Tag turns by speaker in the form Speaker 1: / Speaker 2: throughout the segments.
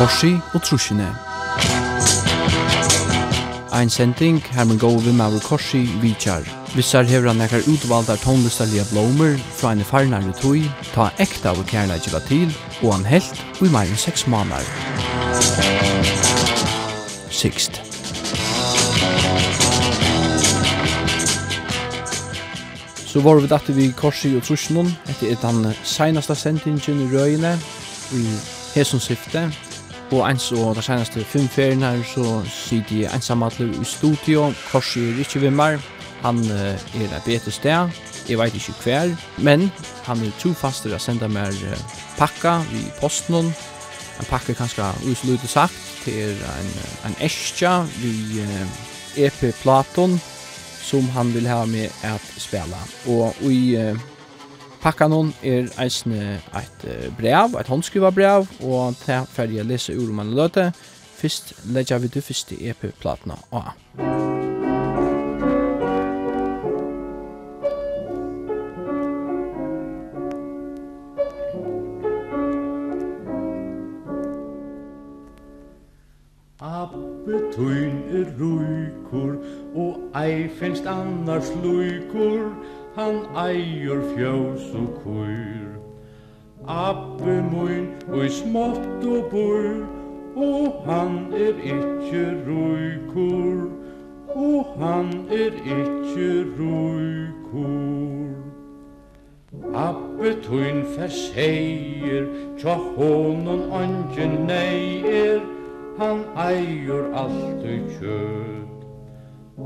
Speaker 1: Korsi og Trusjene. Ein sending her man går vi med Korsi Vitjar. Vissar hever han nekkar utvaldar tonlistarlige blomer fra en farnare tøy, ta ekta av kærleikjeva til, og han helt i meir enn seks måneder. Sixt. Så var vi dette vi korsi og trusjonen, etter et den seneste sendingen i røyene, i hesson syfte, Og eins og det seneste fem ferien her så sitter jeg ensamatler i studio. Korsi er ikke ved meg. Han uh, er et bedre sted. Jeg vet ikke hver. Men han er trofaster å sende meg uh, pakka i posten. En pakka kanskje usluttet sagt til en, en eskja vi uh, EP-platon som han vil ha med at spela. Og i uh, Pakkanon er eisne eit brev, eit håndskriva brev, og ta ferdig jeg lese ur om han løte. Fyrst legger vi det første EP-platna av.
Speaker 2: Abbe tuin er ruikur, og ei finst annars luikur, han eier fjøs og kur. Abbe mun og smått og bur, og han er ikkje rujkur, og han er ikkje rujkur. Abbe tun ferseier, tja honon anje nei er, han eier alt i kjød.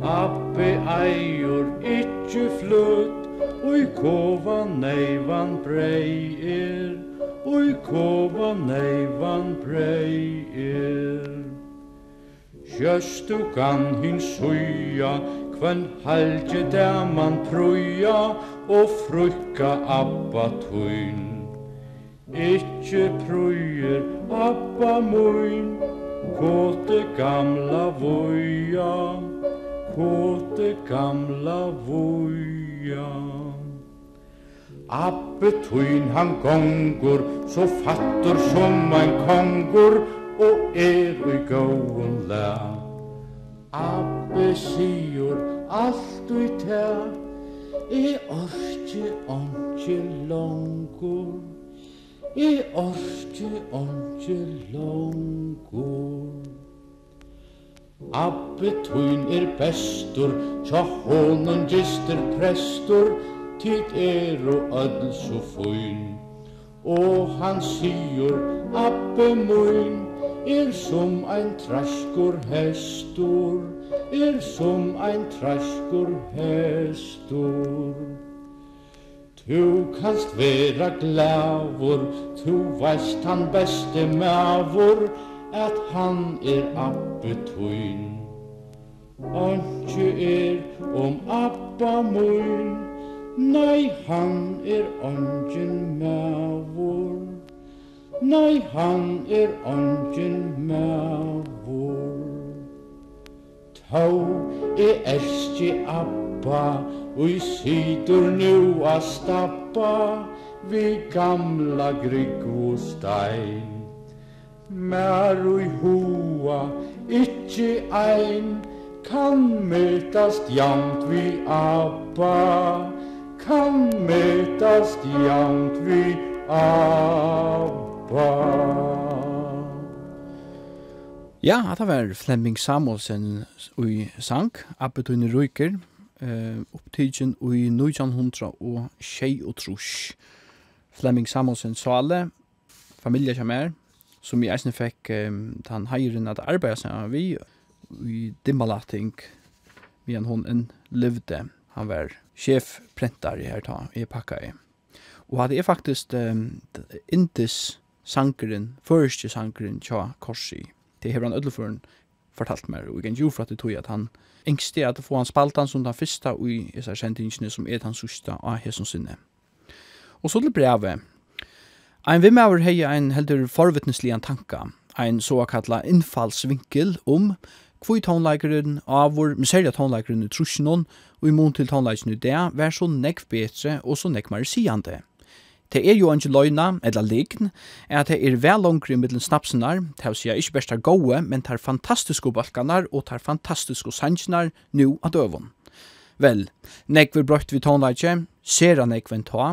Speaker 2: Abbe eier ikkje ikkje flutt. Oi kova neivan brei er. Oi kova neivan brei er. Sjøst du kan hin suja Kvann halje der man pruja Og frukka abba tuin Ikkje prujer abba muin Kåte gamla voja kåte gamla voja. Abbe tuin han gongur, så fattur som ein kongur, og er i gåun la. Abbe sigur allt ui ta, i orki onki longur, i orki onki longur. Abbe tuin er bestur, tja honan gister prestur, tit eru öll so fuin. Og han sigur, Abbe muin, er som ein traskur hestur, er som ein traskur hestur. Tu kanst vera glavur, tu veist han beste mavur, at han er abbe tøyn. Anki er om abba møyn, nei, han er ongen mavur Nei, han er ongen mavur Tau e elski abba, ui sidur nu a stappa, vi gamla grygg og stein. Mer ui hoa, ikkje ein, kan møtast jamt vi appa, kan møtast jamt vi appa.
Speaker 1: Ja, at det var Flemming Samuelsen ui sang, Abbetunne Ruiker, eh, opptidgen ui 1900 og tjei og trus. Flemming Samuelsen sale, familie som som jeg eisen fikk um, han heiren at arbeid seg vi i Dimmalating vi han hun en levde han var sjefprentar i her ta i pakka i og hadde jeg faktisk um, intis sankeren første sankeren tja korsi det hever han ødelføren fortalt meg og jeg kan jo for at det tog at han engste at få han spaltan som den første og i sendingene som er den sørste av hessens sinne og så til brevet Ein vimmaver hei ein heldur forvittneslian tanka, ein såkalla innfallsvinkel om kvui tonleikeren av vår miseria tonleikeren i trusjonon og mun til tonleikeren i det vær så nekv betre og så nekv mer siande. Det er jo ikke løgna, eller lign, er at det er vel langere i middelen snapsenar, det vil si ikke best er gode, men tar fantastiske balkanar og tar fantastiske sannsjonar nu av døvun. Vel, nekv er brøkt vi tonleikje, ser han nekv en ta,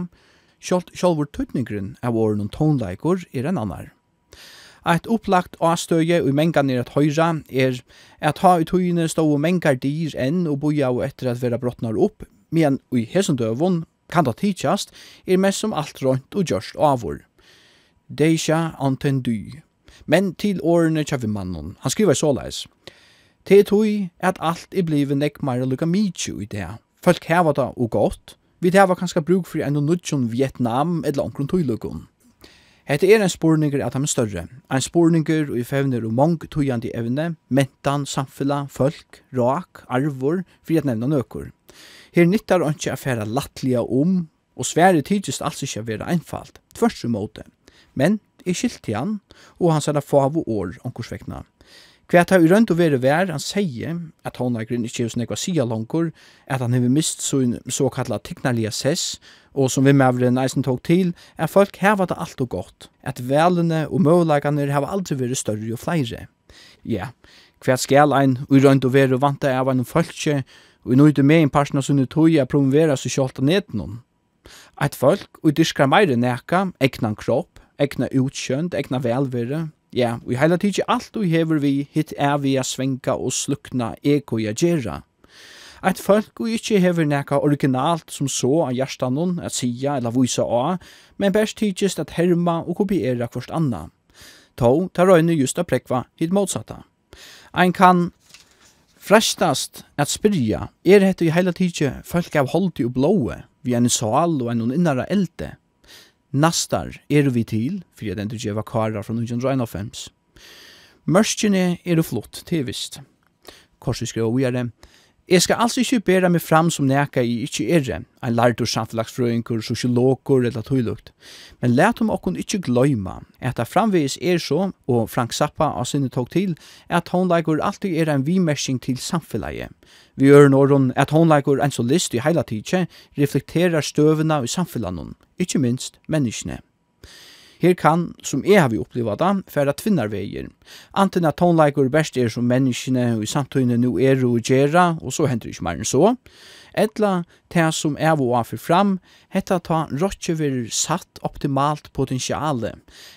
Speaker 1: Sjálvur tøtningren av åren og tonleikor er en annar. Eit opplagt avstøye og mengan er at høyra er at ha i tøyene stå og mengar dyr enn og boja og etter at vera brottnar opp, men i hesundøvun kan det tidsjast er mest som alt rønt og gjørst avur. Deisha antendu. Men til årene kjavi mannen, han skriver såleis. Te tui at alt er blivet nekk meira lukka mitju i det. Folk heva det og godt, Vi tar var kanskje bruk for en nudjon Vietnam eller omkron tøylukon. Hette er en spårninger at han er større. En spårninger og i fevner og mange tøyande evne, mentan, samfella, folk, rak, arvor, for at nevna nøkker. Her nyttar han ikke affæra lattliga om, og svære tidsist altså ikke være einfalt, tvers imot. Men i skilt til han, og han særa fav og år omkursvekna. Kvært har urønt å være vær, han sier at håndlagren grunn ikkje hos nekva sia langkor, at han hever mist sin såkalla teknalia sess, og som vi mavren eisen tog til, er folk heva det alt og godt, at velene og møvlagene heva aldri vært større og flere. Ja, kvært skal ein urønt å være vant av en folkje, og nå ute med en parsen av sunne tog jeg promovera seg kjolt av nednån. Eit folk, og dyrskar meire neka, ekna kropp, ekna utkjønt, ekna velvere, ja, vi heila tidsi alt og hever vi hitt er vi a svenka og slukna eko i a gjerra. Eit folk og ikkje hever neka originalt som så av hjertanon at sia eller vysa av, men best tidsist at herma og kopiera kvart anna. Tå, ta røyne just a prekva hit motsatta. Ein kan frestast at spyrja, er hette i heila tidsi folk av holdt i blåe, vi en sal og en innara elde, Nastar er vi til, for jeg den du gjeva karar fra 1951. Mørskjene er flott, det er visst. Korsi skrev vi er det, Jeg skal altså ikke bæra meg fram som neka i ikke erre, en lærdur samfelagsfrøyngur, sosiologur eller tøylukt. Men let om okkon ikke gløyma at det framvis er så, og Frank Zappa av sinne tog til, at håndleikur alltid er en vimersing til samfelaget. Vi gjør nåron at håndleikur en solist i heila tidsje reflekterar støvena i samfelanon, ikke minst menneskene. Her kan, som jeg har vi oppleva da, færa tvinnarveier. Anten at tonleikur best er som menneskene og i samtøyne nu er og gjerra, og så henter ikke mer enn så. Etla, det som er og af fram, hetta ta rotje vir satt optimalt potensiale.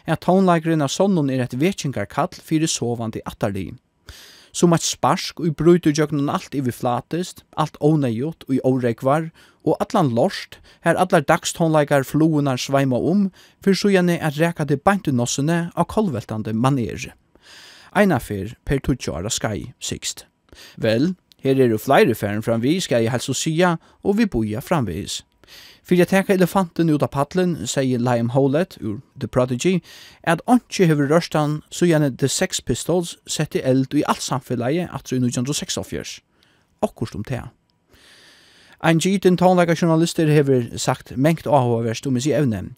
Speaker 1: Er tonleikeren av sonnen er et vetsingarkall fyrir sovandi atterlig. Som et sparsk og bryter jøgnen alt i vi flatest, alt åneiot og i årekvar, og atlan lorst, her atlar dagstonleikar floenar sveima om, for så gjerne at reka til beint nossene av kolveltande manere. Eina fyr per tutsjara skai sikst. Vel, her er jo flere færen framvi, skal jeg helst å sya, og vi boja framvis Fyrir jeg teka elefanten ut av paddelen, sier Liam Howlett ur The Prodigy, at ontsi hefur rørstan så gjerne The Sex Pistols sette eld i alt samfellet at så i 1906 Akkurst om tega. Ein gitin tonlaga journalister hefur sagt mengt avhåverst om i si evne.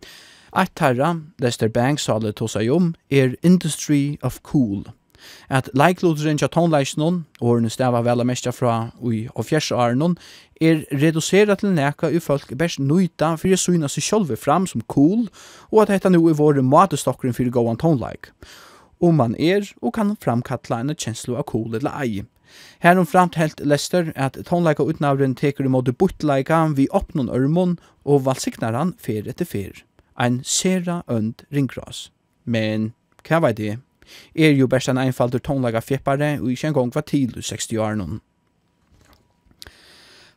Speaker 1: Eit terra, Lester Banks sa det tosa om, er Industry of Cool – at leikloderen til tonleisnen, årene stava vel og mest fra ui og fjersåren, er reduseret til neka ui folk best nøyta for å syna seg sjølve fram som cool, og at dette nå er våre matestokkeren for gåan tonleik. Om man er, og kan framkalla en kjenslo av cool eller ei. Her om framtelt Lester at tonleika utnavren teker imot buttleika vi oppnån ørmon og valsiknar han fer etter fer. Ein sera ønd ringras. Men, hva var det? er jo best en einfaldur tonlaga fjeppare og ikkje en gong var til 60 år noen.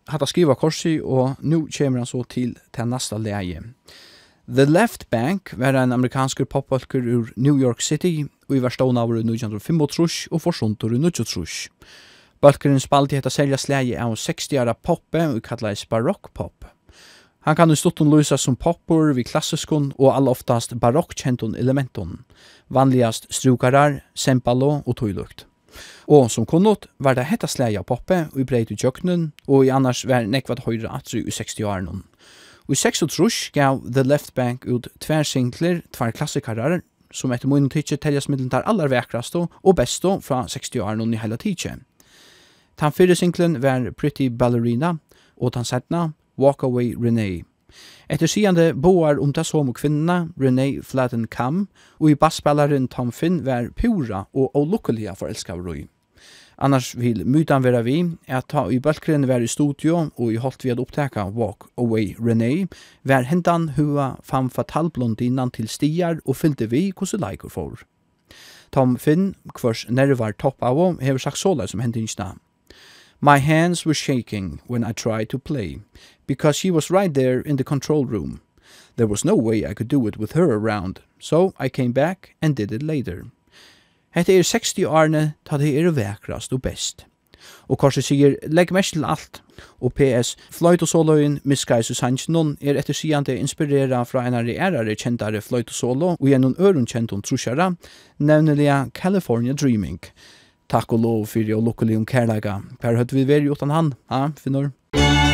Speaker 1: Hatta skriva korsi og nu kjemur han så til til nasta leie. The Left Bank var en amerikansk populkur ur New York City og i var stående av 1905 og forsontur i 1903. Balkeren spalte hetta selja sleie av 60-ara poppe og kallaðis barokkpop. Han kan i stutton lysa som poppor vid klassiskon og all oftast elementon, vanligast strukarar, sempalo og tøylukt. Og som kunnot var det hetta slæg av poppe og i breit i tjøkkenen, og i annars var nekvat høyre atru i 60-åren. Og i 36 gav The Left Bank ut tver singler, tver klassikarar, som etter munnen tidsje teljas middelen tar allar vekrasto og besto fra 60-åren i heila tidsje. Tan fyrre singlen var Pretty Ballerina, og tan setna Walkaway Renee. Etter sigande boar om ta som kvinna, Renee Flatten Kam, og i bassspelaren Tom Finn var pura og olukkelige forelskar roi. Annars vil mytan vera vi at ta i bølkren var i studio og i holdt vi at opptaka Walk Away Renee var hentan hua fam fatal innan til stiar og fyllde vi hvordan leikur for. Tom Finn, kvars nervar topp av, hever sagt såla som hendingstna. My hands were shaking when I tried to play, because she was right there in the control room. There was no way I could do it with her around, so I came back and did it later. Hetta er 60 årene ta det er vekrast og best. Og Korsi sier, legg mest til alt. Og PS, fløyt og soloin, miskais og sannsnon, er etter sigande inspirera fra en av de ærare kjentare fløyt og solo, og gjennom øren kjent om trusjara, nevneliga California Dreaming, takk og lov fyrir og lukkelig om kærleika. Per høyt vi veri utan han, ha, finnur. Musikk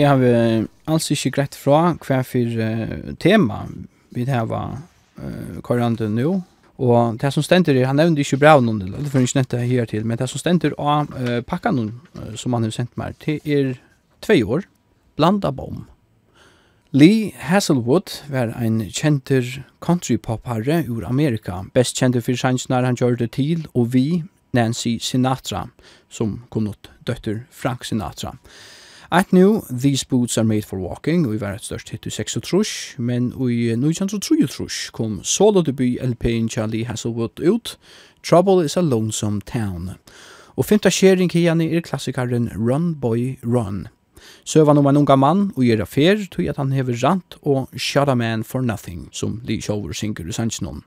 Speaker 1: jeg har alls ikke greit fra hva for tema vi har uh, koriander nå. Og det som stender er, han nevnte ikke bra noen, det får ikke nette her til, men det som stender av uh, pakka noen uh, som han har sendt meg, til er tve år, blanda bom. Lee Hasselwood var ein kjenter countrypopare ur Amerika, best kjenter for sjansnar han gjør det til, og vi, Nancy Sinatra, som kom ut døtter Frank Sinatra. Sinatra. At nu, These Boots Are Made For Walking, og vi var et størst hit i trus, men i 1933 kom solo debut LP-en Charlie Hasselwood ut, Trouble is a Lonesome Town. Og fymta skjering hian er klassikaren Run Boy Run. Søvan om en unga mann og gjør affær tog at han hever rant og Shut a Man for Nothing som Lee Shower synger i sannsnån.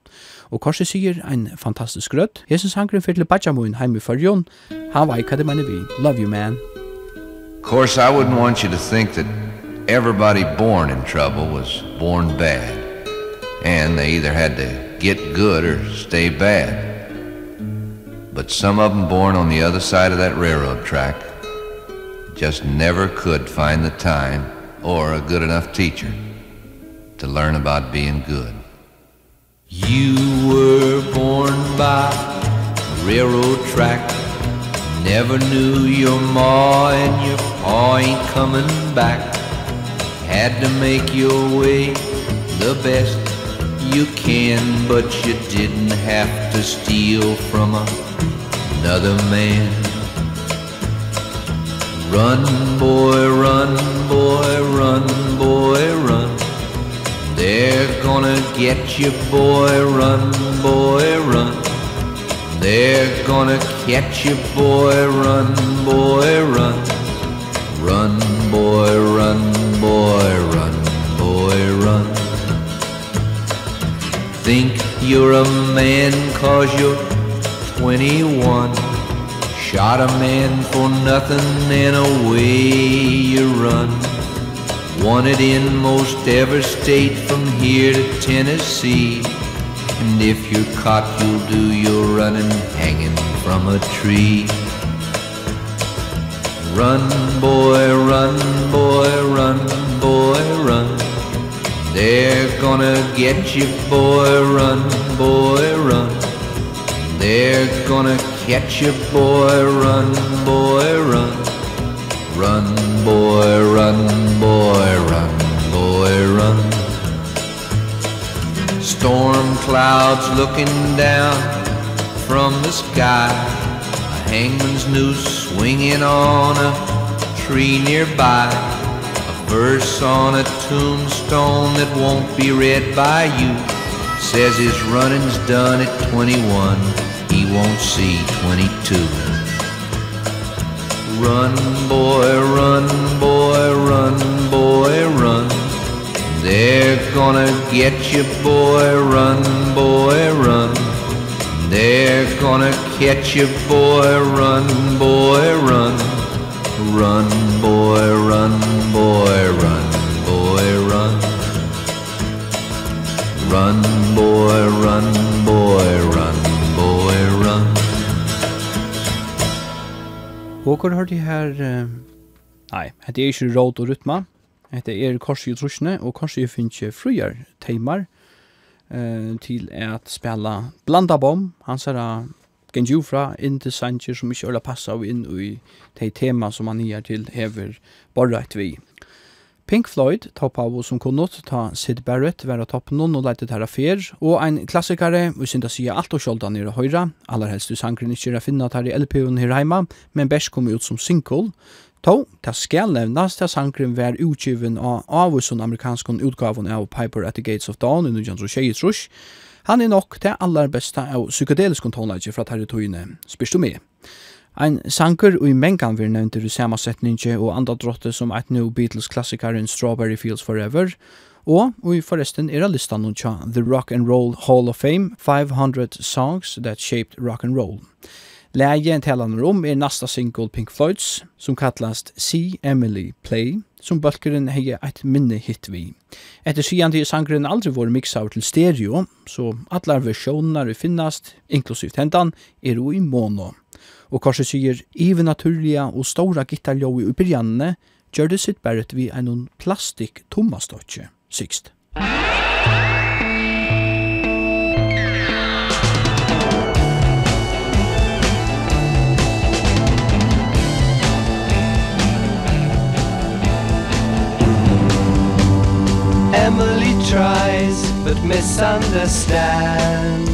Speaker 1: Og korset sier en fantastisk grøtt. Jesus sangren fyrir til Bajamun heim i fyrjon. Han var ikke det mener vi. Love you man.
Speaker 3: Of course, I wouldn't want you to think that everybody born in trouble was born bad. And they either had to get good or stay bad. But some of them born on the other side of that railroad track just never could find the time or a good enough teacher to learn about being good. You were born by a railroad track Never knew your ma and your pa ain't coming back. Had to make your way the best you can But you didn't have to steal from another man. Run boy, run boy, run boy, run. They're gonna get you boy, run boy, run. They're gonna catch you, boy, run, boy, run. Run, boy, run, boy, run, boy, run. Think you're a man cause you're 21 Shot a man for nothing and away you run. Wanted in most every state from here to Tennessee. And if you're caught you'll do your running Hanging from a tree. Run boy, run boy, run boy, run. They're gonna get you boy, run boy, run. They're gonna catch you boy, run boy, run. Run boy, run boy, run boy, run, boy, run. Storm clouds looking down from the sky. A hangman's noose swinging on a tree nearby. A verse on a tombstone that won't be read by you Says his running's done at 21 He won't see 22 Run boy, run boy, run boy, run. They're gonna get you, boy, run, boy, run. They're gonna catch you, boy, run, boy, run. Run, boy, run, boy, run, boy, run. Run, boy, run, boy, run, boy, run.
Speaker 1: Håkon hørte her... Uh, nei, det er ikke råd og rytma, Hette er Korsi i trusjene, og Korsi i finnes fruer teimar eh, til at spela blanda bom. Han ser da Genju fra inn til Sanger som ikke øyla passa av inn i de tema som han gir til hever borreit vi. Pink Floyd, topp av som kunnot, ta Sid Barrett, vera topp noen og leite tæra fer, og ein klassikare, vi synda sida alt og sjolda nere høyra, aller helst du sangren ikke er finna her i LP-en her heima, men best kom ut som single, To, det skal nevnas til sangren vær utgiven av avvisen amerikanskon utgaven av Piper at the Gates of Dawn i 1923. Han er nok til aller besta av psykedelisk tonleitje fra territoriene, spyrst du med. Ein sanker og i mengan vi nevnte i samansetninge og andra drotte som eit nu Beatles-klassikaren Strawberry Fields Forever, og og i forresten er listan nun tja The Rock and Roll Hall of Fame 500 Songs That Shaped Rock and Roll. Lägen talar rum är nästa single Pink Floyds som kallas See Emily Play som Bölkeren hei eit minne hit vi. Etter sian til sangren aldri vår mixaur til stereo, så allar versjonar vi finnast, inklusivt hendan, er jo i mono. Og korset sier, even naturliga og stora gittarljoi i byrjanne, gjør det sitt bæret vi en plastik tommastotje, sikst.
Speaker 4: Emily tries but misunderstands.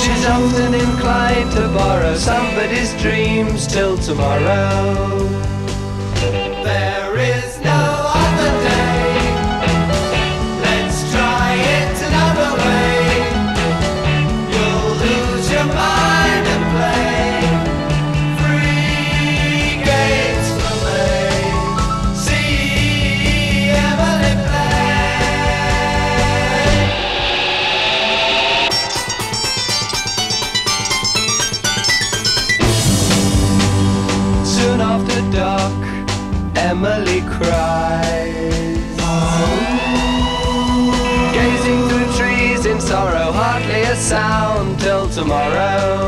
Speaker 4: She's often inclined to borrow somebody's dreams till tomorrow. sound till tomorrow.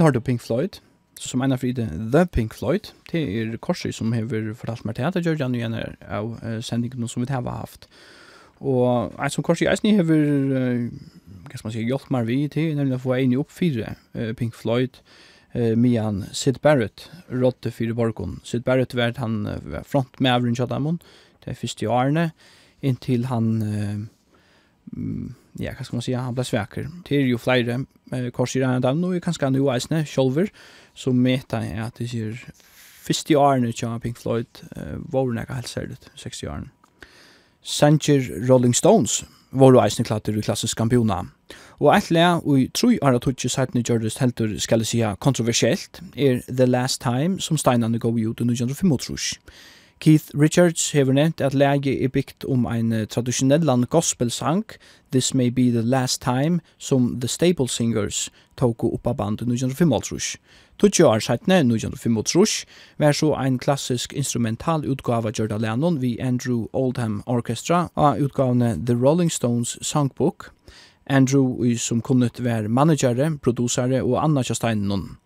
Speaker 1: har du Pink Floyd, som ena fride The Pink Floyd, det er korset som hever fortalt meg til at jeg gjør gjerne igjen av uh, sendingen som vi har haft. Og en som korset i eisen hever, uh, hva skal man si, hjulpet meg vi til, nemlig å få en opp fire uh, Pink Floyd, eh Mian Sid Barrett rådte fyrir Borgon. Sid Barrett var han uh, front med Avrin Chadamon. Det er første årene inntil han uh, ja, hva skal man si, han ble sveker. Det er jo flere eh, korser enn dem, og kanskje han jo eisne, sjolver, som meta jeg at det sier, første årene til Pink Floyd, eh, var det ikke helt særlig, 60 årene. Sanger Rolling Stones var jo eisne klatter i klassisk kampiona. Og et le, og i tru er at tutsi sætni gjørdes heldur, skal jeg sia, kontroversielt, er The Last Time, som steinane går ut i 1905. Keith Richards hever nevnt at lege er bygd om ein traditionellan gospelsang, This May Be The Last Time, som The Staple Singers tåko oppa band 1955. Tutsi år sætne, 1955, var så ein klassisk instrumental utgave gjørda Lennon vi Andrew Oldham Orchestra av utgavene The Rolling Stones Songbook. Andrew, som kunnet være managere, produsere og anna kjasteinnon.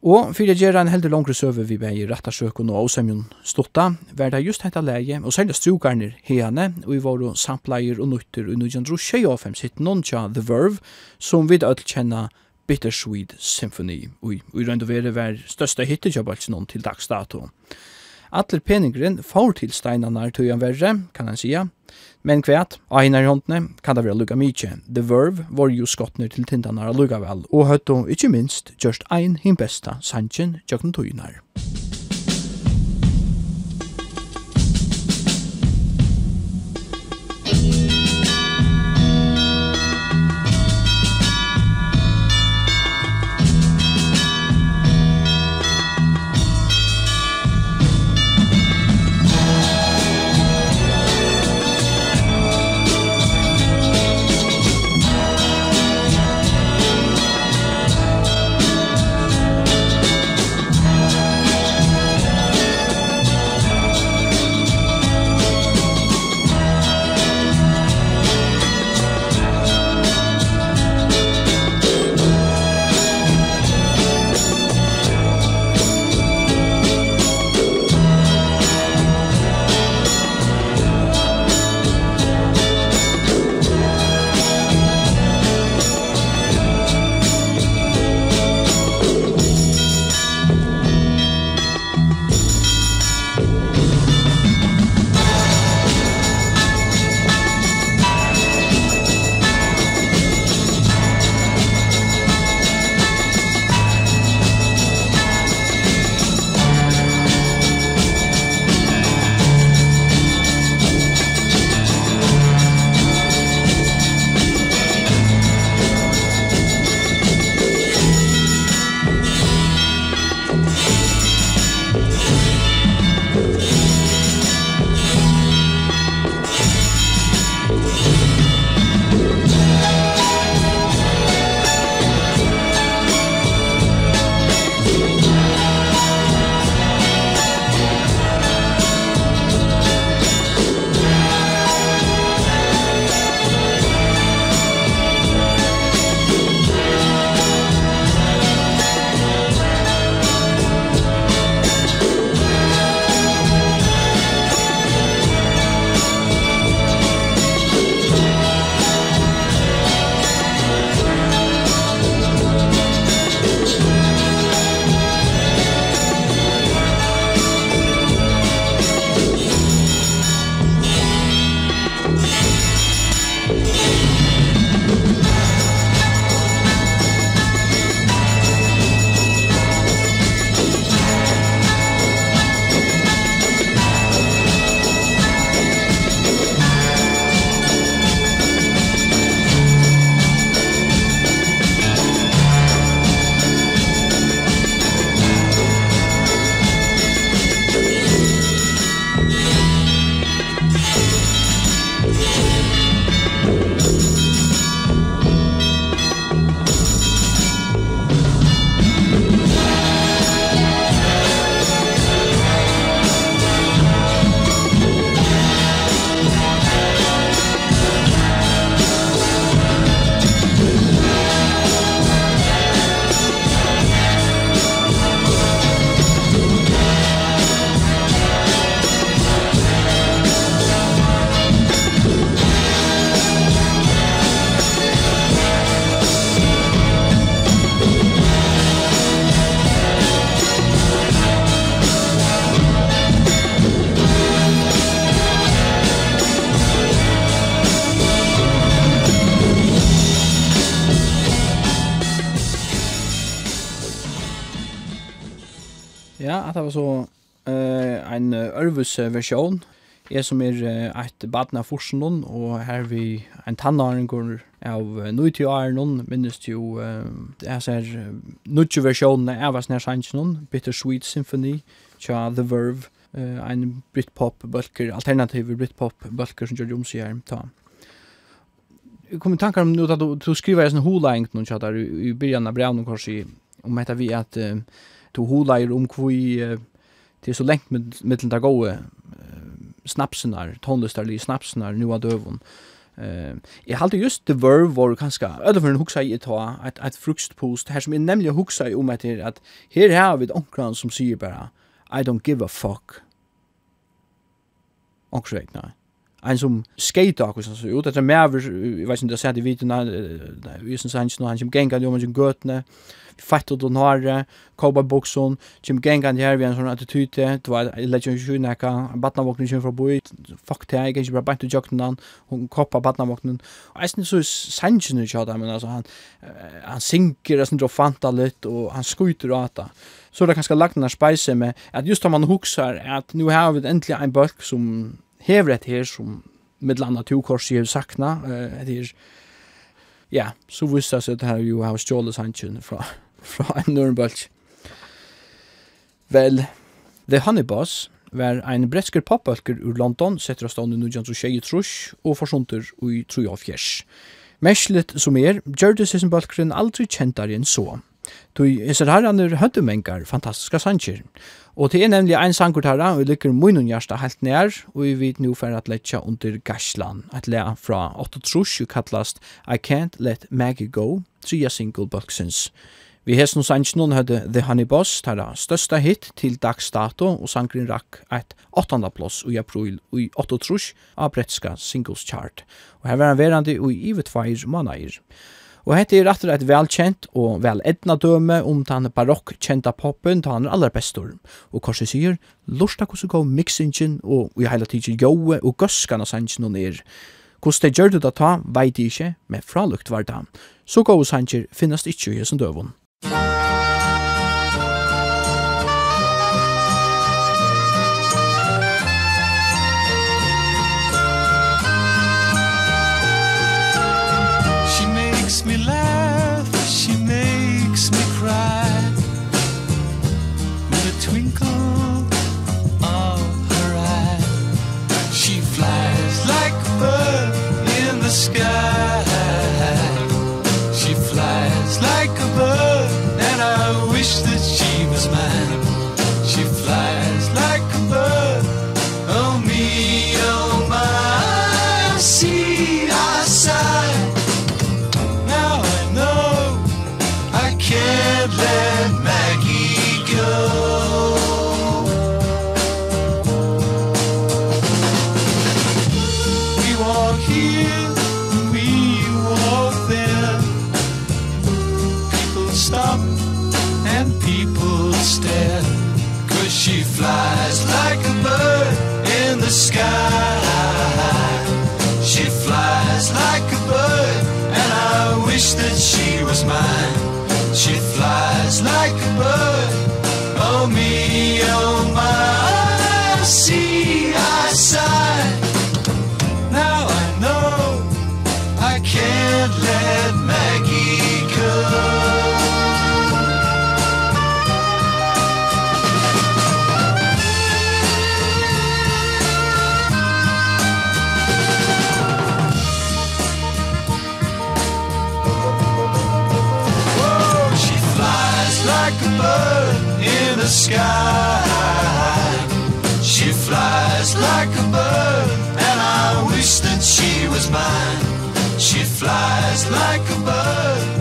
Speaker 1: Og fyrir gjerra en heldig langre søve vi bei rattasjøkken og åsemjon stotta, var det just hetta leie, og særlig strukarnir hene, og vi var sampleier og nutter og nujan dro tjei av fem sitt nonja The Verve, som vi alt kjenna Bittersweet Symphony, og i røynd og vere var største hittet jobb alt noen til dags dato. Atler peningren får til steinarnar tøyan verre, kan han sia, Men kvæt, av hinnar i håndene, kan det være lukka mykje. The Verve var jo skottner til tindanar lukka vel, og høtto, ikkje minst, gjørst ein hin besta sanchen tjøkken tøynar. det var så uh, en Ørvus versjon. Jeg som er uh, et baden av Forsen og her vi en tannaren av uh, nøytid av noen, minnes jo, uh, jeg ser uh, nøytid versjonen av Asnær Sanchen, Bittersweet Symphony, tja The Verve, uh, en Britpop-bølker, alternativ Britpop-bølker som gjør det omsier ta kom i tankar om nu att du, du skriver en hula engt någon chattar i i början av brevnen kanske om heter vi att to hulair om kvui uh, til så lengt med mittlen der gode uh, snapsenar, tonlistarli snapsenar nu av døvun. Uh, jeg halte just The Verve var kanska eller for en hugsa i ta et, et frukstpost, her som jeg nemlig huksa i om etter at her har vi et onkran som sier bara, I don't give a fuck. Onkran en som skate och så ut att mer jag vet inte det ser det vet när vi syns han han som gänga om en götne fett ut hon har kobba boxon Jim Gengan här vi en sån attityd det var legend ju näka batna vakna ju från boy fuck det jag kanske bara bant till jukten hon koppa batna vakna och sen så sanchen ju där men alltså han han synker det sånt fanta lite och han skjuter åt det så det kanske lagt den här spice med att just om man huxar att nu har vi äntligen en bulk som hever et her, som med landa tokors ju sakna det är ja så visst att det her ju har stjålet sannsyn från fra en Nürnberg. Vel, The Honey Boss var ein bretsker popbalker ur London, setter av stående nudjan som tjej i trus, og forsonter ui tru av fjers. Mestlet som er, gjørte sisen balkeren aldri kjentar enn så. Tui hesser herraner høttumengar fantastiska sanger. Og til er nemlig ein sangur tarra, og lykker munnen hjarta helt nær, og vi vet nu fer at letja under Gashlan, at lea fra 8 trus, kallast I Can't Let Maggie Go, tria single balksens. Vi hes noen sanns noen høyde The Honey Boss, tæra størsta hit til dags dato, og sangrin rakk et åttanda plås i april og i åtta trus av bretska singles chart. Og her var han verandi og i ivet feir manair. Og hette er rattere et velkjent og veledna døme om den barokk kjenta poppen til han er aller bestor. Og korset sier, lorsta hvordan gå mixingen og i heila tidsi joe og gøskana av sannsjonen er. Hvordan det gjør det da ta, veit jeg ikke, men fralukt var det. Så gode sanger finnes ikke i hessen døvun.
Speaker 5: She makes me laugh bird in the sky. She flies like a bird and I wish that she was mine. She flies like a bird.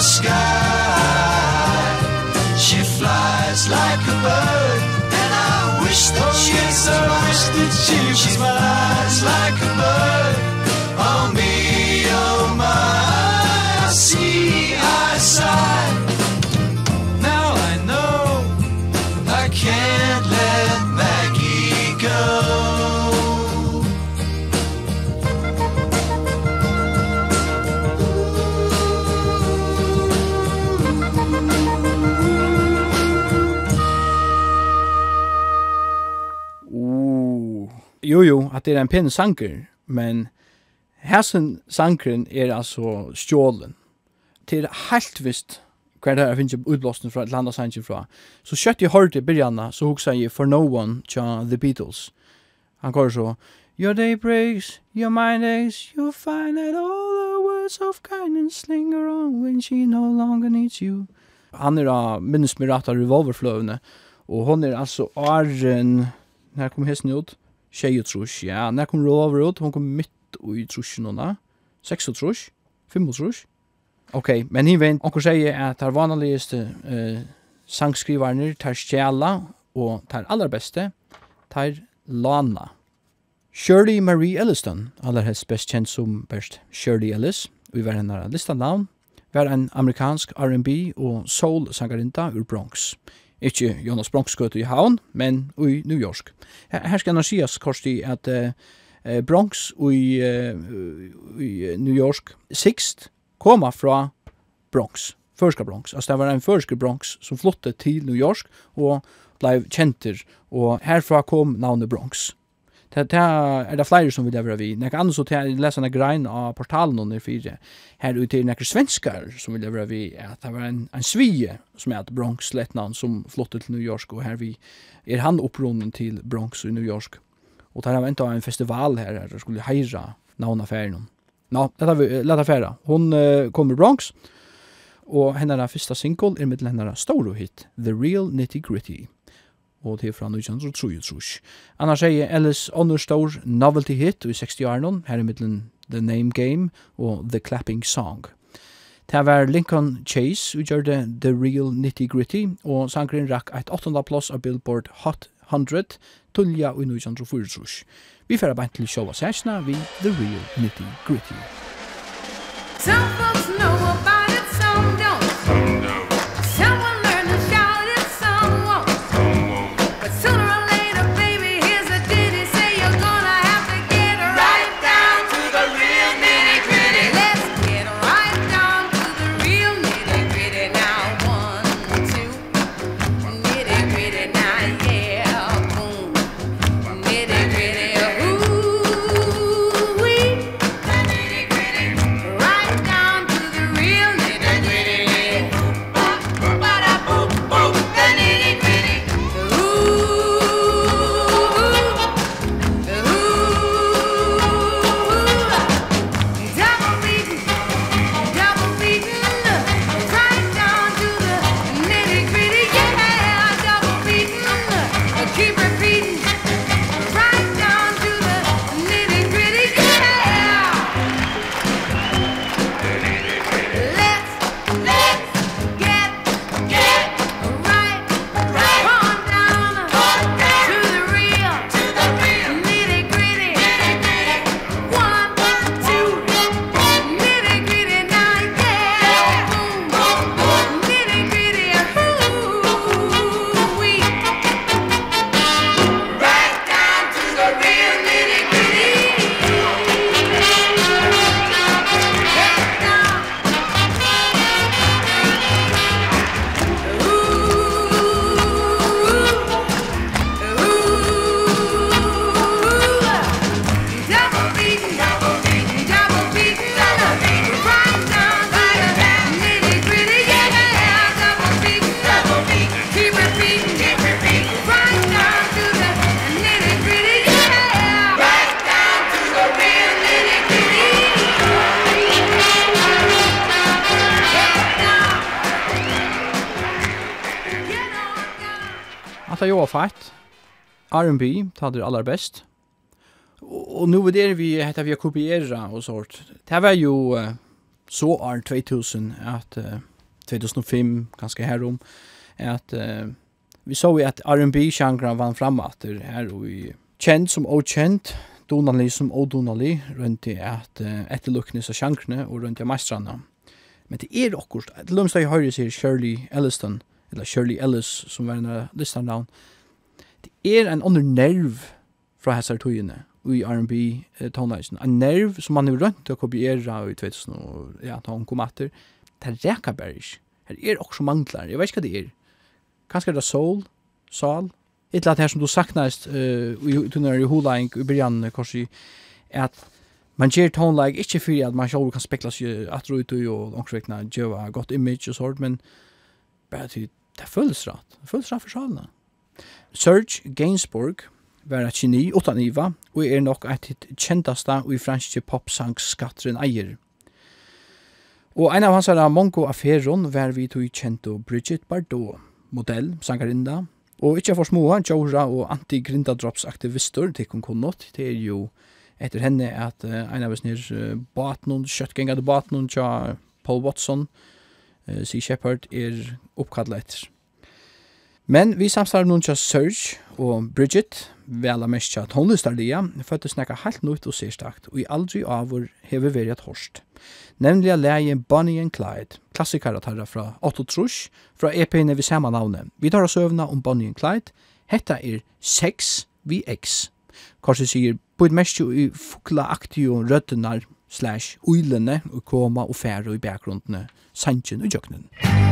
Speaker 5: the sky She flies like a bird And I wish that she was mine She flies like a bird. jo jo,
Speaker 1: at det er en pen sanker, men hessen sankeren er altså stjålen. Til helt visst hver det her finnes utblåsten fra et landa sanker fra. Så kjøtt jeg hørte i byrjana, så huksa jeg For No One tja The Beatles. Han går så, Your day breaks, your mind aches, you find that all the words of kindness linger on when she no longer needs you. Han er av minnes mirata revolverfløvene, og hon er altså Arjen, her kom hesten ut, tjej trus, ja, när kom rover ut, hon kom mitt i trusjonerna, seks og trus, fem og trus. Ok, men hin vein, onkur sier at tar vanligaste eh, sangskrivarnir, tar stjæla, og tar aller beste, tar lana. Shirley Marie Elliston, aller helst best kjent som best Shirley Ellis, vi var hennar listan navn, var en amerikansk R&B og soul-sangarinta ur Bronx. Ikke Jonas Bronxgøte i Havn, men i New York. Her, her skal sies kort i at uh, Bronx i, i New York sikst koma fra Bronx, førska Bronx. Altså det var en førska Bronx som flyttet til New York og blei kjenter, og herfra kom navnet Bronx. Det er det flere som vil være vi. Nek annars så til jeg leser en grein av portalen under fire. Her ute er nekker svenskar som vil være vi. At det var en, en svige som er et Bronx letnan som flottet til New York. Og her vi er han opprunden til Bronx i New York. Og der har venta en festival her der skulle heira navna færen. Nå, dette vi leta færa. Hon uh, kommer Bronx. Og hennara fyrsta single er mitt hennara store hit, The Real Nitty Gritty og til fra 1933. Annars er Ellis Onnerstor novelty hit i 60-åren, her i middelen The Name Game og The Clapping Song. Det var Lincoln Chase, vi gjør det The Real Nitty Gritty, og sangren rakk et 8. plass av Billboard Hot 100, tullja i 1934. Vi fyrir bare til sjåva sæsna vi The Real Nitty Gritty.
Speaker 6: Some folks know about it, some don't. Some
Speaker 1: don't. R&B, ta det allra best. Og, nu er det vi heter vi kopiera og sånt. Det var jo uh, så år 2000 at uh, 2005 ganska härom att uh, vi såg ju att R&B genren vann framåt här i känd som okänd Donali som odonali runt i att uh, etterlucknes av genrene og runt i meistrarna. Men det er akkurat, et jag høyre sier Shirley Elliston, eller Shirley Ellis som var en listan down, er en under nerv fra hessar tøyene i R&B eh, tonleisen. En nerv som man er rønt til å kopiere i 2000 og ja, ta hun kom etter. Det er reka bare ikke. Her er også manglar. Jeg vet ikke hva det er. Kanskje er det soul, sal, et eller annet her som du saknast uh, i tunnere i hulaing i byrjan korsi, at man gjør tonleik ikke for at man selv kan spekla seg atro ut og omkringvekna djøva gott image og sånt, men bare til det føles rett. Det føles rett for salene. Serge Gainsbourg var et geni utan iva, og er nok et hitt kjentasta i franske popsangskatteren eier. Og en av hans herra mongo affæron var vi tog kjento Bridget Bardot, modell, sangarinda, og ikkje for små, Jora og anti-grindadropsaktivister, til hun kun nått, det er jo etter henne at uh, en av oss nir uh, batnum, kjøttgengade batnum, tja Paul Watson, uh, Sea Shepherd, er oppkallet etter. Men vi samstarver nun tja Serge og Bridget, vel av mest at hun lyster lia, for å helt nøyt og sérstakt, og i aldri avur vår hever veri at horst. Nemlig av leien Bonnie and Clyde, klassikere tarra fra Otto Trush, fra EP-ene vi samme navnet. Vi tar oss øvna om Bonnie and Clyde, hetta er 6 vi X. Korsi sier, på mest jo i fukla aktio røddenar, slash uilene, og koma og fære i bakgrunnene, sanchen og
Speaker 7: jøkkenen. Musikk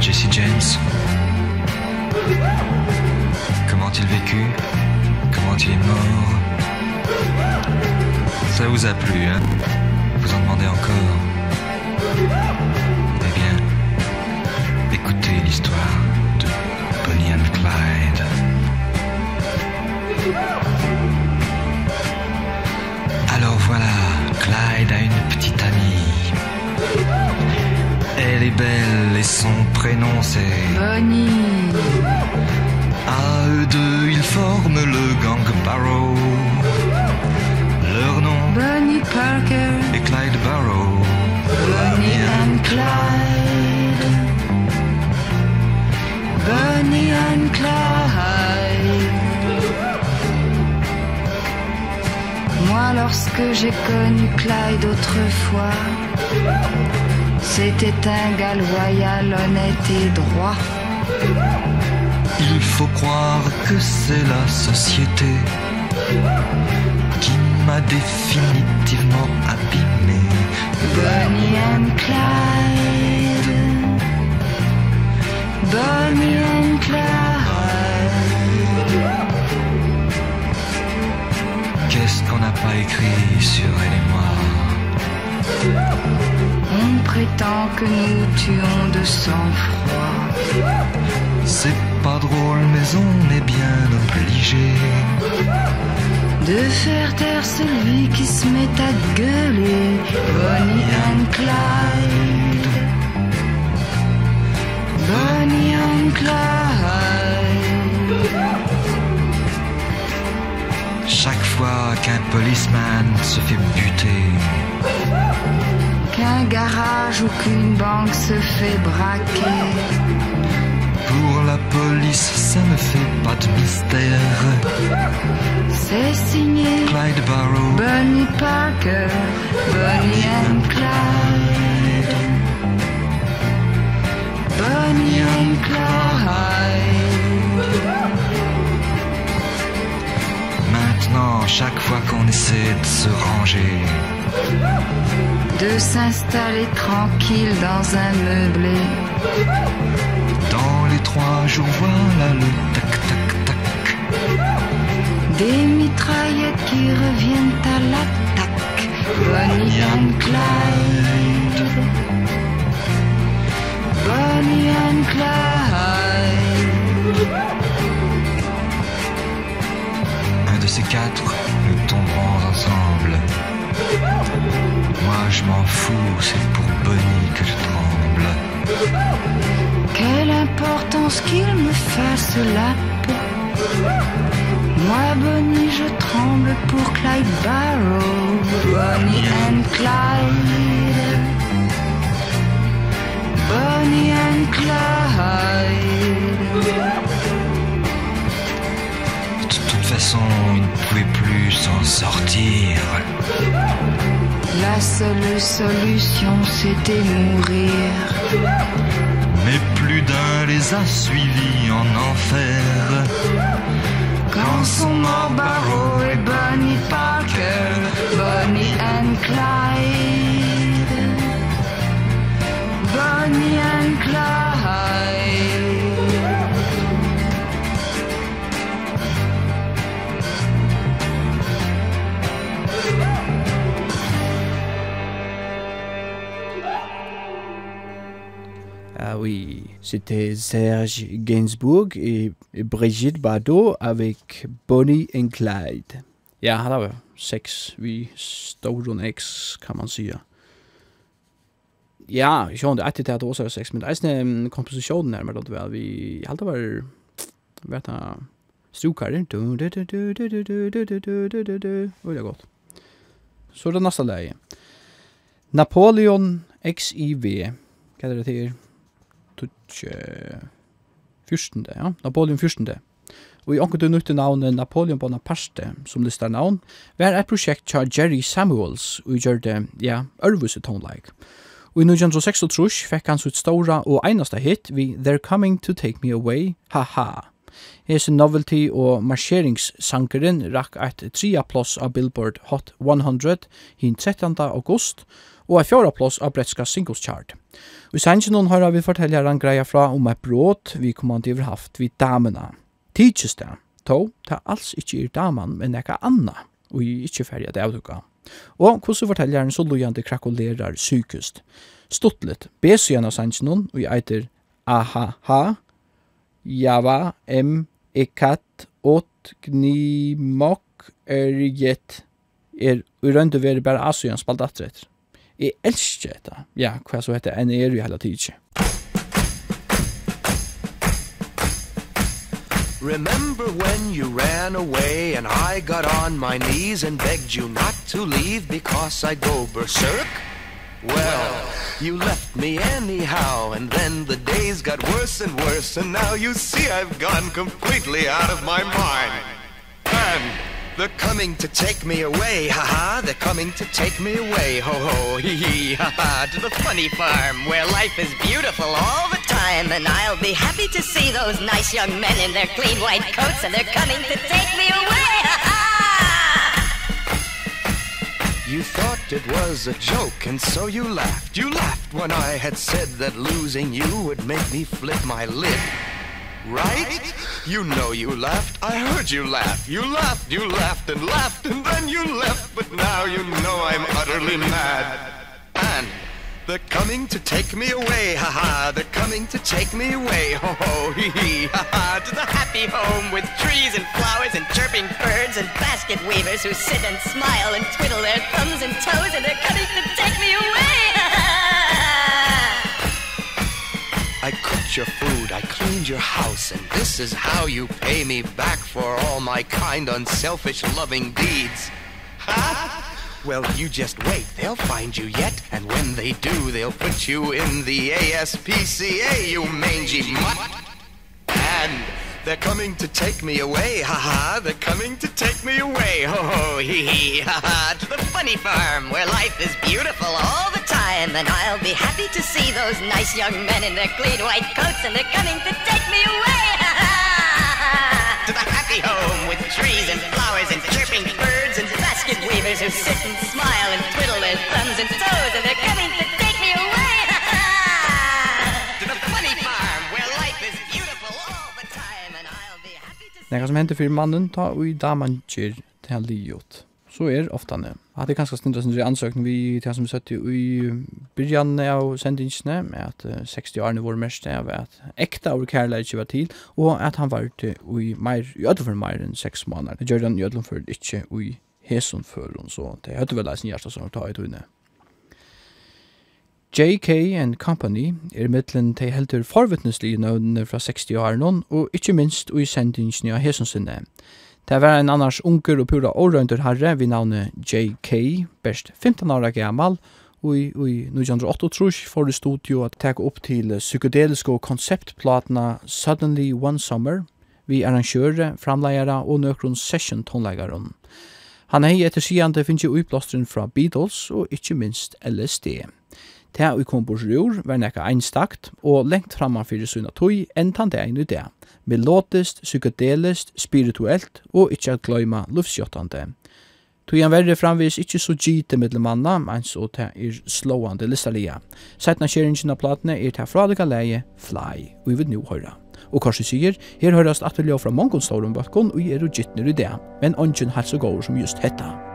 Speaker 7: Jesse James. Comment il vécut Comment il est mort? Ça vous a plu, hein? Vous en demandez encore? prénom c'est
Speaker 8: Bonnie
Speaker 7: À eux deux ils forment le gang Barrow. Leur nom
Speaker 8: Bonnie Parker.
Speaker 7: et Clyde Barrow.
Speaker 8: Bonnie and Clyde. Bonnie and Clyde. Moi lorsque j'ai connu Clyde autrefois C'était un gars loyal, honnête et droit.
Speaker 7: Il faut croire que c'est la société Qui m'a définitivement abîmé.
Speaker 8: Bonnie and Clyde. Bonnie and Clyde.
Speaker 7: Qu'est-ce qu'on n'a pas écrit sur elle et moi
Speaker 8: On prétend que nous tuons de sang-froid.
Speaker 7: C'est pas drôle mais on est bien obligé.
Speaker 8: De faire taire celui qui se met à gueuler. Bonnie and Clyde. Bonnie and Clyde.
Speaker 7: Chaque fois qu'un policeman se fait buter
Speaker 8: qu'un garage ou qu'une banque se fait braquer.
Speaker 7: Pour la police, ça ne fait pas de mystère.
Speaker 8: C'est signé
Speaker 7: Clyde Barrow.
Speaker 8: Bonnie Parker Bonnie and Clyde. Bonnie and Clyde.
Speaker 7: Maintenant, chaque fois qu'on essaie de se ranger
Speaker 8: de s'installer tranquille dans un meublé.
Speaker 7: Dans les trois jours voilà le tac tac tac.
Speaker 8: Des mitraillettes qui reviennent à l'attaque. Bonnie and Clyde. Bonnie and Clyde.
Speaker 7: Un de ces quatre nous tomberons ensemble. Moi je m'en fous, c'est pour Bonnie que je tremble
Speaker 8: Quelle importance qu'il me fasse la peau Moi Bonnie je tremble pour Clyde Barrow Bonnie and Clyde. Bonnie and Clyde
Speaker 7: façon, vous ne pouvait plus s'en sortir.
Speaker 8: La seule solution, c'était mourir.
Speaker 7: Mais plus d'un les a suivis en enfer.
Speaker 8: Quand son mort barreau et Bonnie Parker, Bonnie and Clyde. Bonnie and Clyde.
Speaker 1: Ah oui, c'était Serge Gainsbourg et Brigitte Bardot avec Bonnie and Clyde. Ja, her var sex vi Stone X, kan man sige. Ja, jeg skjønner etter til at det også har sex, men det er en komposisjon nærmere det vel. Vi halte var, vet jeg, strukar. Du, du, du, du, du, du, du, du, du, du, du, du, Oi, det er godt. Så er det neste leie. Napoleon XIV. Hva er det til? ikke fyrstende, ja, Napoleon fyrstende. Og i anker du nytte navnet Napoleon Bonaparte som listar navn, var et prosjekt tja Jerry Samuels og gjør det, ja, ørvuse tonleik. Og i 1936 fikk han sitt stora og einaste hit vi They're Coming to Take Me Away, haha. Hese novelty og marsjeringssangeren rakk et tria plass av Billboard Hot 100 hin 13. august, og er fjara plås av bretska singles chart. Og i sangen hon har vi fortelleren greia fra om et bråd vi kommande over haft vid damena. Tidsis det, to, ta alls ikkje er daman, men eka anna, og i ikkje ferja det avduka. Og hvordan fortelleren så lojande krakulerar sykust. Stuttlet, besøgjene av sangen og jeg eiter Aha-ha, Java, M, Ekat, ot gni mok er urøndu veri bare asøgjene spalt atretter. Jeg elsker dette. Ja, hva så heter det? En er jo hele tiden.
Speaker 9: Remember when you ran away and I got on my knees and begged you not to leave because I go berserk? Well, you left me anyhow and then the days got worse and worse and now you see I've gone completely out of my mind. And They're coming to take me away, ha ha They're coming to take me away, ho ho, hee hee, ha ha To the funny farm where life is beautiful all the time. And I'll be happy to see those nice young men in their clean white coats And they're coming to take me away, ha ha. You thought it was a joke and so you laughed. You laughed when I had said that losing you would make me flip my lid right? You know you laughed, I heard you laugh. You laughed, you laughed and laughed and then you left, but now you know I'm utterly mad. And they're coming to take me away, ha ha. They're coming to take me away, ho ho, hee hee, ha ha. To the happy home with trees and flowers and chirping birds and basket weavers who sit and smile and twiddle their thumbs and toes and they're coming to take me away. I cooked your food, I cleaned your house And this is how you pay me back For all my kind, unselfish, loving deeds Ha! Well, you just wait, they'll find you yet And when they do, they'll put you in the ASPCA, you mangy mutt And... They're coming to take me away, ha-ha. They're coming to take me away, ho-ho, hee-hee, ha-ha. To the funny farm where life is beautiful all the time. And I'll be happy to see those nice young men in their clean white coats And they're coming to take me away, ha-ha. To the happy home with trees and flowers and chirping birds And basket weavers who sit and smile and twiddle their thumbs and toes. And they're coming to
Speaker 1: Nekka som hender fyrir mannen, ta ui daman kjer til han liot. Så er ofta ne. At det kanskje snindra sindri ansøkning vi til han som søtti ui byrjan av sendingsne, at 60 årene var mest av at ekta av kærleik ikke var til, og at han var til ui meir, i ødlum for meir enn 6 måneder. Det gjør han i ødlum for ikke ui hesson for, så det høyde vel eisen hjertas som ta i tøyne. J.K. and Company er mittlen til heldur forvittneslige nøvnene fra 60 år noen, og ikke minst i sendingen av Hesunsinne. Det var en annars unger og pura årøyndur herre vi navnet J.K., best 15 år gammal, og i 1908 får det studio at teka opp til psykedeliske og Suddenly One Summer, vi arrangører, framleiere og nøkron session tonleggeren. Han hei etter sigende finnes jo uiplåstren fra Beatles og ikke minst LSD. Ta vi kom på rur, var nekka einstakt, og lengt framan fyrir sunna tøy, enn tan det i det.
Speaker 10: Melodist, psykedelist, spirituelt, og ikkje at gløyma luftsjottande. Tui han verre framvis ikkje så gite mittel manna, men så ta er slåande listalia. Sætna av platene er ta fradika leie Fly, og vi vil nu høyra. Og Korsi sier, her høyrast at vi fra mongon og balkon, og er og gittner i det, men ongen halsogåur som just hetta.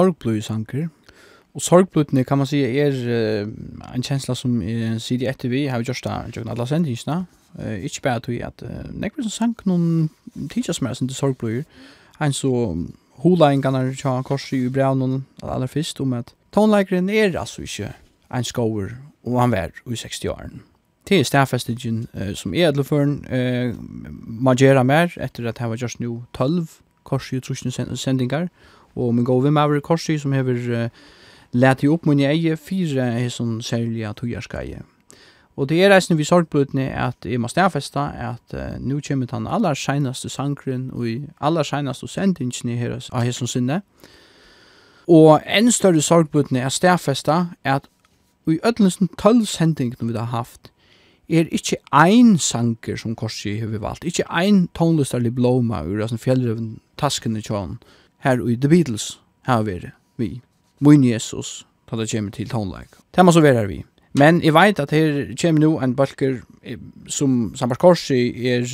Speaker 10: sorgbløy sanker.
Speaker 1: Og sorgbløytene kan man si er uh, en kjensla som uh, sier etter vi har gjort det gjort alle sendingsene. Uh, ikke bare til at uh, nekker som sank noen tidsja som er sin til sorgbløyer. Han så hula en gannar tja korsi i brev noen aller fyrst om at tonleikeren er altså ikke en skover og han var i 60-åren. Det er stafestingen uh, som er edelføren uh, man gjør mer etter at han var just nu 12 korsi i trusne sendingar Og min gode med over korsi som hever uh, leti opp mun eie fire er sånn særlige tøyarskaie. Og det er reisende vi sorgblutne at jeg må stedfesta at uh, nu kommer den aller seinaste sangren og i aller seinaste sendingen her av hesson sinne. Og enn større sorgblutne er Stafesta at i ødlensen tølv sendingen vi har haft er ikkje ein sanger som Korsi har valgt, ikkje ein tonlistarlig blåma ur, altså fjellrøven taskene tjån, her i The Beatles har vi vi. Moin Jesus, ta det kommer til tonleik. Det må så være vi. Men jeg vet at her kommer nå en balker som Sambarkorsi er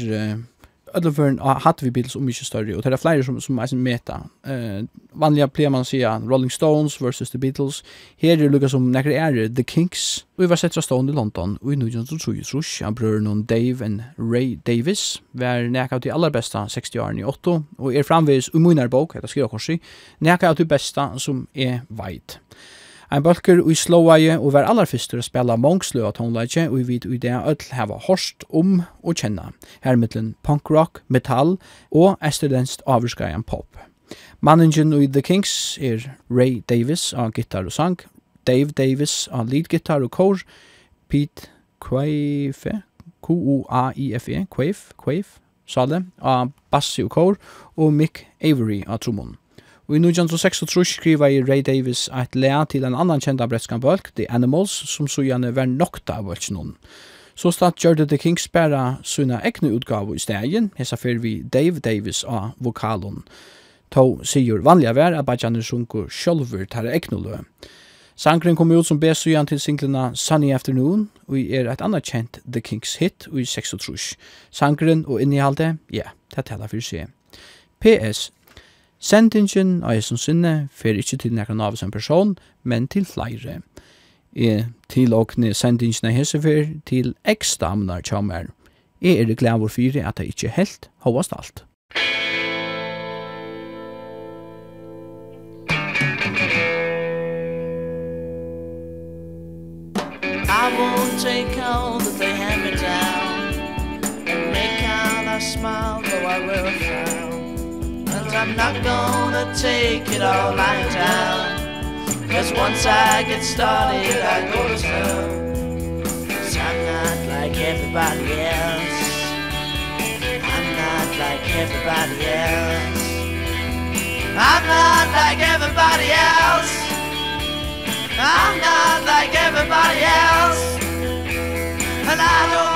Speaker 1: alla förn hade vi bilder som mycket större och det är flera som som är meta. Eh vanliga plejer man säga Rolling Stones versus The Beatles. Här är Lucas som näkra är The Kinks. Och vi var sett Stone i London och i New York så ju så han bror någon Dave and Ray Davis var näka till allra bästa 60 åren i 8 och är framvis umunar bok heter skriva korsi. Näka till bästa som är white. Ein bølker ui slåaie og var aller fyrst til å spela mongslø av tonleitje og i vid ui det ødel heva horst om og kjenna. Her mittlen punkrock, metal og esterdenst avurskajan pop. Manningen ui The Kings er Ray Davis av gitar og sang, Dave Davis av leadgitar og kor, Pete Quaife, Q-U-A-I-F-E, Quaife, Quaife, Sale av bassi og kor, og Mick Avery av trommon. Og i 1936 skriva i Ray Davis et lea til en annan kjenta bretskan bølg, The Animals, som så gjerne var nokta av vølg noen. Så statt gjorde The Kings bæra sunna egne utgave i stegen, hessa fyrir vi Dave Davis av vokalon. To sigur vanliga vær at Bajanir sunko sjolver tar egne lø. Sangren kom ut som besujan til singlena Sunny Afternoon, og er et annet kjent The Kings hit, og i 36. Sangren og innihalde, ja, det tala fyrir seg. P.S. Sendingen av Jesus sinne fer ikkje til nekran av som person, men til flere. E til åkne sendingen av Jesus fer til ekstamnar tjammer. E er glad vår fyre at det ikkje helt hovast alt.
Speaker 11: I won't take all that they hand me down And make out I smile though I will frown I'm not gonna take it all lying down Cause once I get started I go to town. Cause I'm not like everybody else. I'm not like everybody else. I'm not like everybody else. I'm not like everybody else. And I don't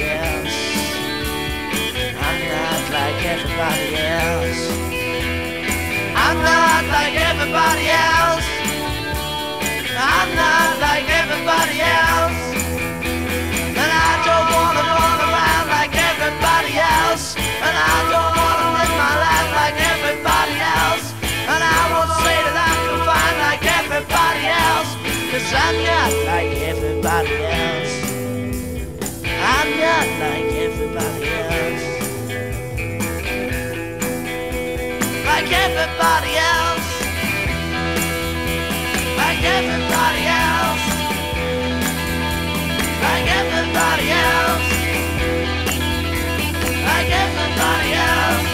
Speaker 11: like everybody else. I'm not like everybody else. I'm not like everybody else. And I don't wanna run around like everybody else. And I don't wanna live my life like everybody else. And I won't say that I'm confined like everybody else. Cause I'm not everybody else. Like everybody else. Like everybody else. Like everybody else.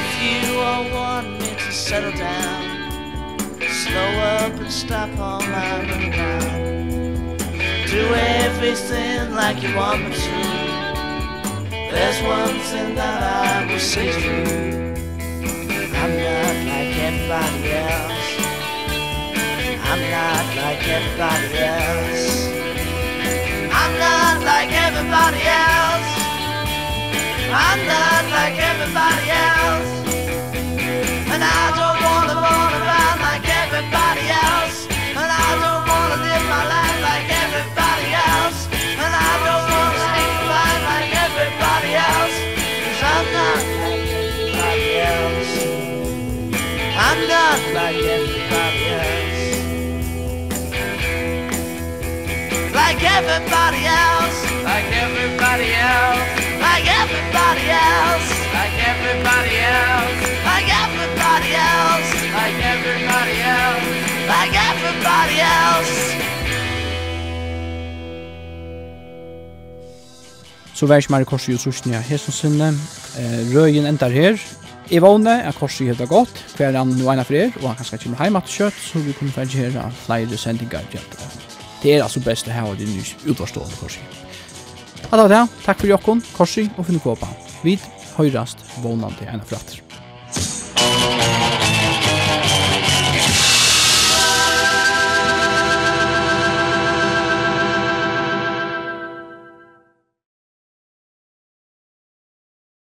Speaker 11: If you all want me to settle down. Slow up and stop all my running down Do everything like you want me to. There's one thing that I will say to you. I'm not like everybody else. I'm not like everybody else. I'm not like everybody else. I'm not like everybody else. And I don't everybody else Like everybody else. Like everybody else. Like everybody else. Like everybody else. Like everybody else. Like everybody else. Like everybody else.
Speaker 1: Så vær ikke mer i korset i utrustningen her som sinne. Røyen endar her, Jeg vågne at korset helt er godt, hver han nå ene for er, og han kan skal komme hjem til kjøtt, så vi kunne for å flere sendinger til Det er altså best å ha det nye utvarstående korset. Ja, det var det. Takk for jokken, korset og finne kåpa. Vi høyrast vågnande ene for atter.